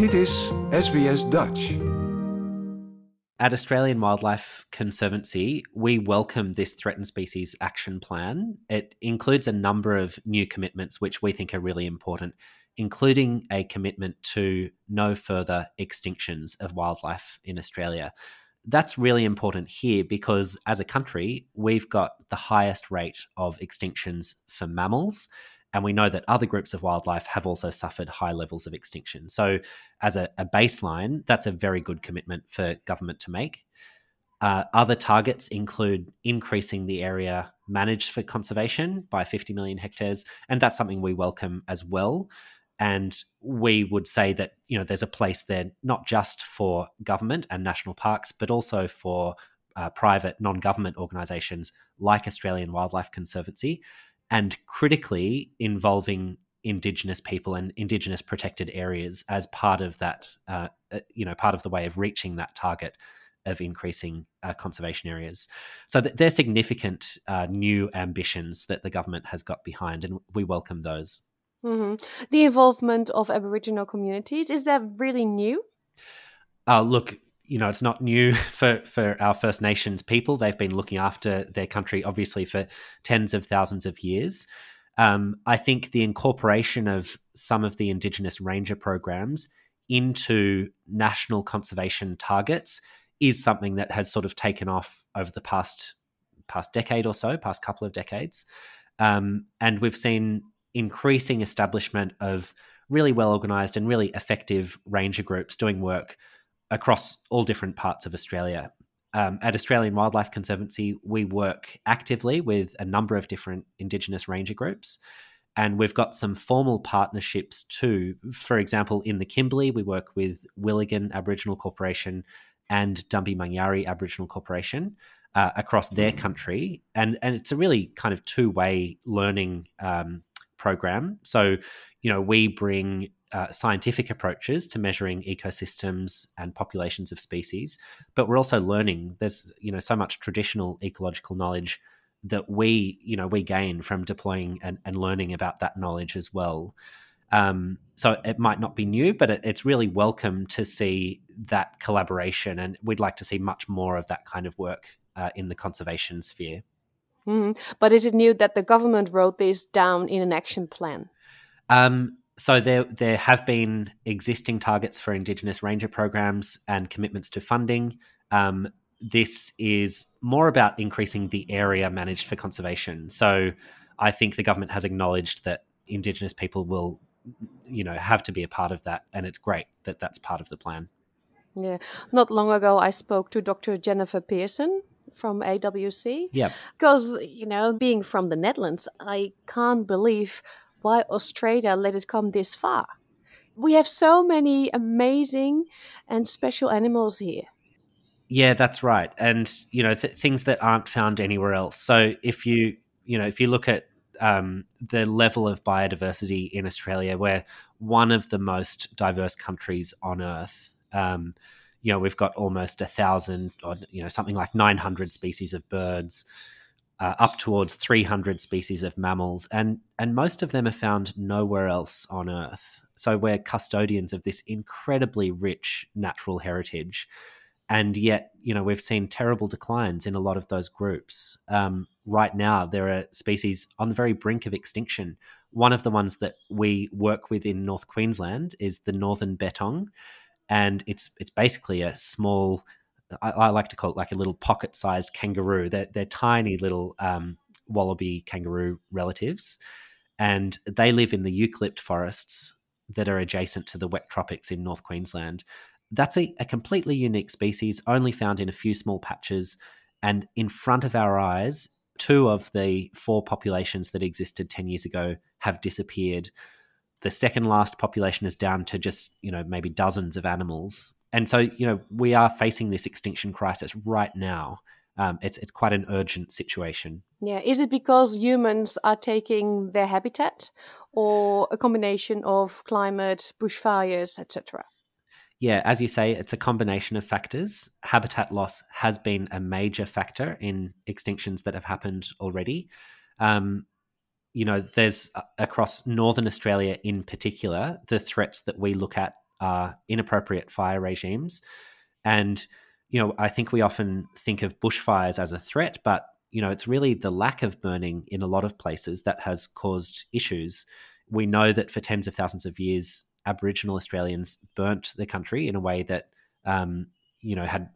Dit is SBS Dutch. At Australian Wildlife Conservancy, we welcome this threatened species action plan. It includes a number of new commitments which we think are really important, including a commitment to no further extinctions of wildlife in Australia. That's really important here because as a country, we've got the highest rate of extinctions for mammals and we know that other groups of wildlife have also suffered high levels of extinction. So, as a, a baseline, that's a very good commitment for government to make. Uh, other targets include increasing the area managed for conservation by 50 million hectares, and that's something we welcome as well. And we would say that you know there's a place there not just for government and national parks, but also for uh, private non-government organisations like Australian Wildlife Conservancy and critically involving indigenous people and indigenous protected areas as part of that uh, uh, you know part of the way of reaching that target of increasing uh, conservation areas. So th- they're significant uh, new ambitions that the government has got behind and we welcome those. Mm-hmm. the involvement of aboriginal communities is that really new? Uh, look you know, it's not new for, for our First Nations people. They've been looking after their country, obviously, for tens of thousands of years. Um, I think the incorporation of some of the Indigenous ranger programs into national conservation targets is something that has sort of taken off over the past past decade or so, past couple of decades, um, and we've seen increasing establishment of really well organized and really effective ranger groups doing work across all different parts of Australia. Um, at Australian Wildlife Conservancy, we work actively with a number of different Indigenous ranger groups. And we've got some formal partnerships too. For example, in the Kimberley, we work with Wilinggin Aboriginal Corporation and Dambimangari Aboriginal Corporation uh, across their country. And, and it's a really kind of two way learning um, program. So, you know, we bring uh, scientific approaches to measuring ecosystems and populations of species, but we're also learning. There's you know so much traditional ecological knowledge that we you know we gain from deploying and, and learning about that knowledge as well. Um, so it might not be new, but it, it's really welcome to see that collaboration, and we'd like to see much more of that kind of work uh, in the conservation sphere. Mm. But is it new that the government wrote this down in an action plan? Um, so there there have been existing targets for Indigenous ranger programs and commitments to funding. Um, this is more about increasing the area managed for conservation. So I think the government has acknowledged that Indigenous people will, you know, have to be a part of that, and it's great that that's part of the plan. Yeah, not long ago I spoke to Dr. Jennifer Pierson from AWC. Yeah, because you know, being from the Netherlands, I can't believe why Australia let it come this far. We have so many amazing and special animals here. Yeah, that's right. And, you know, th- things that aren't found anywhere else. So if you, you know, if you look at um, the level of biodiversity in Australia, we're one of the most diverse countries on earth. Um, you know, we've got almost a thousand or, you know, something like 900 species of birds uh, up towards 300 species of mammals, and, and most of them are found nowhere else on Earth. So we're custodians of this incredibly rich natural heritage. And yet, you know, we've seen terrible declines in a lot of those groups. Um, right now, there are species on the very brink of extinction. One of the ones that we work with in North Queensland is the northern bettong, and it's it's basically a small I, I, like to call it like a little pocket-sized kangaroo. They're, they're tiny little um, wallaby kangaroo relatives, and they live in the eucalypt forests that are adjacent to the wet tropics in North Queensland. That's a, a completely unique species, only found in a few small patches, and in front of our eyes, two of the four populations that existed 10 years ago have disappeared. The second last population is down to just, you know, maybe dozens of animals and so you know we are facing this extinction crisis right now. Um, it's it's quite an urgent situation. Yeah, is it because humans are taking their habitat, or a combination of climate, bushfires, etc.? Yeah, as you say, it's a combination of factors. Habitat loss has been a major factor in extinctions that have happened already. Um, you know, there's uh, across northern Australia in particular, the threats that we look at are inappropriate fire regimes. And, you know, I think we often think of bushfires as a threat, but, you know, it's really the lack of burning in a lot of places that has caused issues. We know that for tens of thousands of years, Aboriginal Australians burnt the country in a way that, um, you know, had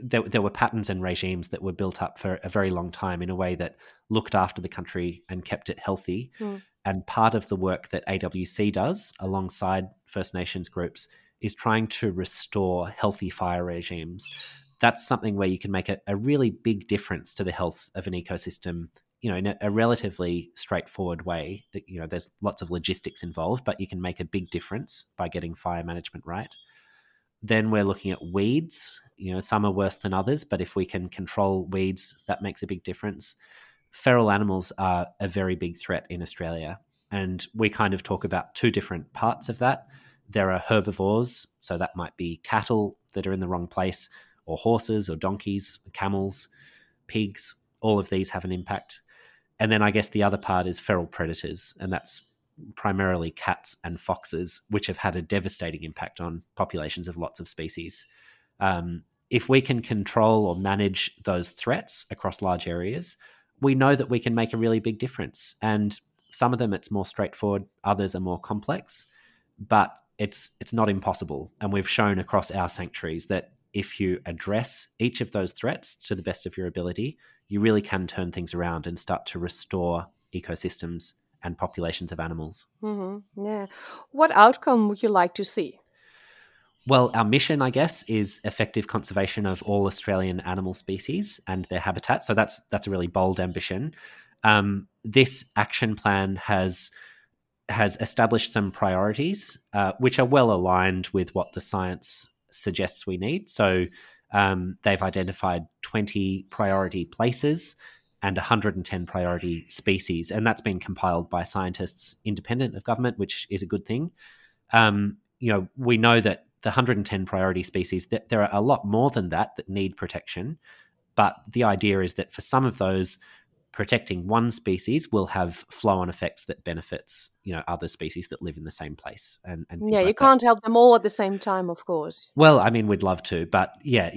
there, there were patterns and regimes that were built up for a very long time in a way that looked after the country and kept it healthy. Mm. And part of the work that AWC does alongside First Nations groups is trying to restore healthy fire regimes. That's something where you can make a, a really big difference to the health of an ecosystem you know in a, a, relatively straightforward way you know there's lots of logistics involved but you can make a big difference by getting fire management right then we're looking at weeds. You know, some are worse than others, but if we can control weeds, that makes a big difference. Feral animals are a very big threat in Australia. And we kind of talk about two different parts of that. There are herbivores, so that might be cattle that are in the wrong place, or horses, or donkeys, camels, pigs. All of these have an impact. And then I guess the other part is feral predators, and that's primarily cats and foxes, which have had a devastating impact on populations of lots of species. Um, if we can control or manage those threats across large areas, we know that we can make a really big difference. And some of them it's more straightforward, others are more complex, but it's it's not impossible. And we've shown across our sanctuaries that if you address each of those threats to the best of your ability, you really can turn things around and start to restore ecosystems and populations of animals. Mm-hmm. Yeah. What outcome would you like to see? Well, our mission, I guess, is effective conservation of all Australian animal species and their habitat. So that's that's a really bold ambition. Um, this action plan has has established some priorities, uh, which are well aligned with what the science suggests we need. So um, they've identified twenty priority places and 110 priority species. And that's been compiled by scientists independent of government, which is a good thing. Um, you know, we know that the 110 priority species, that there are a lot more than that that need protection. But the idea is that for some of those, protecting one species will have flow-on effects that benefits you know other species that live in the same place and, and yeah like you can't help them all at the same time of course well i mean we'd love to but yeah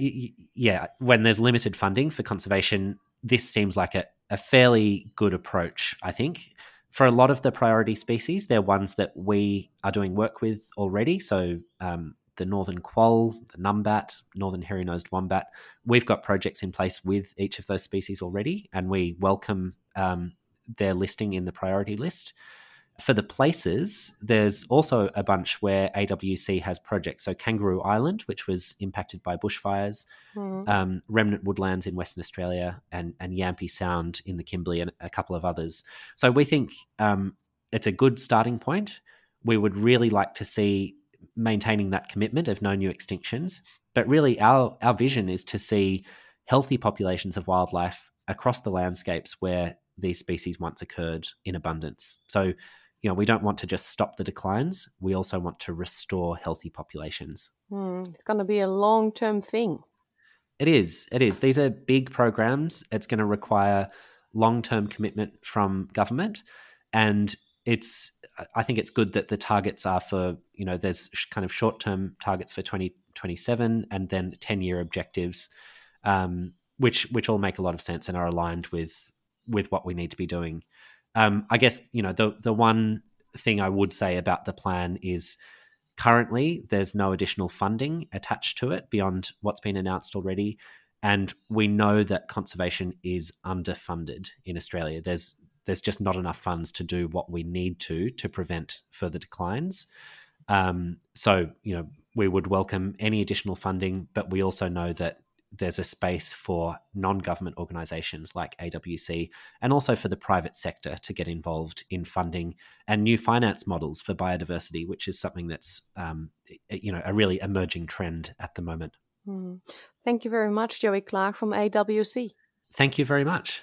yeah when there's limited funding for conservation this seems like a, a fairly good approach, I think. For a lot of the priority species, they're ones that we are doing work with already. So, um, the northern quoll, the numbat, northern hairy nosed wombat, we've got projects in place with each of those species already, and we welcome um, their listing in the priority list. For the places, there's also a bunch where AWC has projects. So Kangaroo Island, which was impacted by bushfires, mm. um, remnant woodlands in Western Australia, and, and Yampi Sound in the Kimberley, and a couple of others. So we think um, it's a good starting point. We would really like to see maintaining that commitment of no new extinctions. But really, our, our vision is to see healthy populations of wildlife across the landscapes where these species once occurred in abundance. So you know, we don't want to just stop the declines. We also want to restore healthy populations. Mm, it's going to be a long term thing. It is. It is. These are big programs. It's going to require long term commitment from government. And it's, I think it's good that the targets are for, you know, there's kind of short term targets for 2027 and then 10 year objectives, um, which, which all make a lot of sense and are aligned with, with what we need to be doing. Um, I guess you know the the one thing I would say about the plan is currently there's no additional funding attached to it beyond what's been announced already, and we know that conservation is underfunded in Australia. There's there's just not enough funds to do what we need to to prevent further declines. Um, so you know we would welcome any additional funding, but we also know that there's a space for non government organizations like AWC and also for the private sector to get involved in funding and new finance models for biodiversity, which is something that's um, you know a really emerging trend at the moment. Mm. Thank you very much, Joey Clark from AWC. Thank you very much.